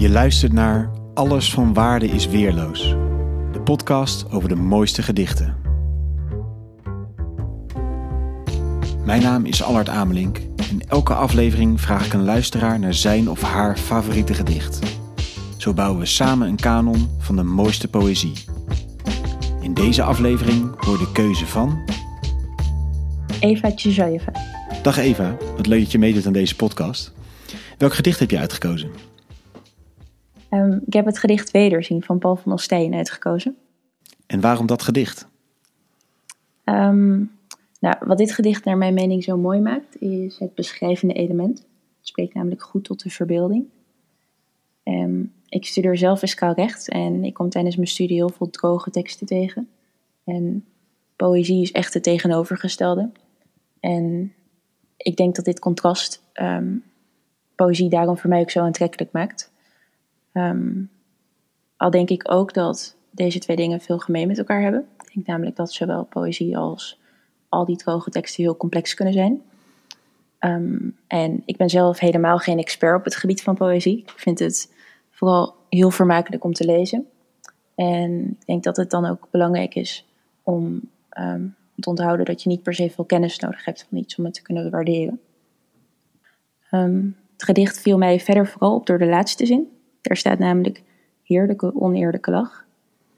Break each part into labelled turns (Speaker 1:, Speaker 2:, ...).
Speaker 1: Je luistert naar Alles van Waarde is Weerloos, de podcast over de mooiste gedichten. Mijn naam is Allard Amelink en elke aflevering vraag ik een luisteraar naar zijn of haar favoriete gedicht. Zo bouwen we samen een kanon van de mooiste poëzie. In deze aflevering hoor de keuze van.
Speaker 2: Eva Tjezajeva.
Speaker 1: Dag Eva, wat leuk dat je meedoet aan deze podcast. Welk gedicht heb je uitgekozen?
Speaker 2: Ehm, ik heb het gedicht Wederzien van Paul van Ostijn uitgekozen.
Speaker 1: En waarom dat gedicht?
Speaker 2: Ehm, nou, wat dit gedicht naar mijn mening zo mooi maakt, is het beschrijvende element. Het spreekt namelijk goed tot de verbeelding. Ehm, ik studeer zelf fiscaal recht en ik kom tijdens mijn studie heel veel droge teksten tegen. En poëzie is echt het tegenovergestelde. En ik denk dat dit contrast poëzie daarom voor mij ook zo aantrekkelijk maakt. Ehm, al denk ik ook dat deze twee dingen veel gemeen met elkaar hebben. Ik denk namelijk dat zowel poëzie als al die droge teksten heel complex kunnen zijn. Ehm, en ik ben zelf helemaal geen expert op het gebied van poëzie. Ik vind het vooral heel vermakelijk om te lezen. En ik denk dat het dan ook belangrijk is om ehm, te onthouden dat je niet per se veel kennis nodig hebt van iets om het te kunnen waarderen. het gedicht viel mij verder vooral op door de laatste zin. Er staat namelijk heerlijke oneerlijke lach.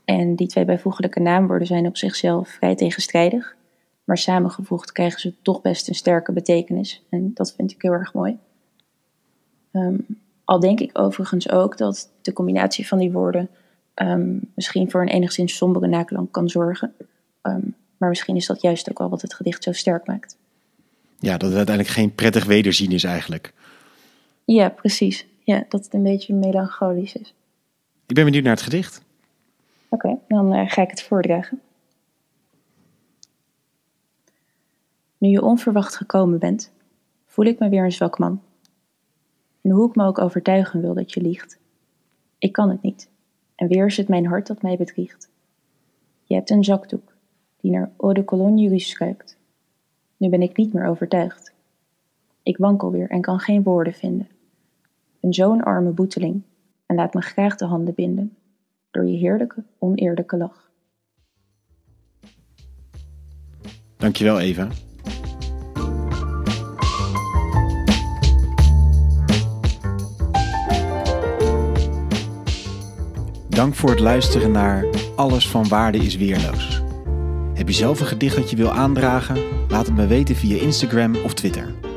Speaker 2: En die twee bijvoeglijke naamwoorden zijn op zichzelf vrij tegenstrijdig. Maar samengevoegd krijgen ze toch best een sterke betekenis. En dat vind ik heel erg mooi. Ehm, al denk ik overigens ook dat de combinatie van die woorden ehm, misschien voor een enigszins sombere naklank kan zorgen. Ehm, maar misschien is dat juist ook wel wat het gedicht zo sterk maakt.
Speaker 1: Ja, dat het uiteindelijk geen prettig wederzien is eigenlijk.
Speaker 2: Ja, precies. Ja, dat het een beetje melancholisch is.
Speaker 1: Ik ben benieuwd naar het gedicht.
Speaker 2: Oké, dan uh, ga ik het voordragen. Nu je onverwacht gekomen bent, voel ik me weer een zwak man. En hoe ik me ook overtuigen wil dat je liegt. Ik kan het niet, en weer is het mijn hart dat mij bedriegt. Je hebt een zakdoek die naar eau de cologne ruikt. Nu ben ik niet meer overtuigd. Ik wankel weer en kan geen woorden vinden een zo'n arme boeteling, en laat me graag de handen binden, door je heerlijke, oneerlijke lach.
Speaker 1: Dankjewel, Eva. Dank voor het luisteren naar Alles van Waarde is Weerloos. Heb je zelf een gedicht dat je wil aandragen? Laat het me weten via Instagram of Twitter.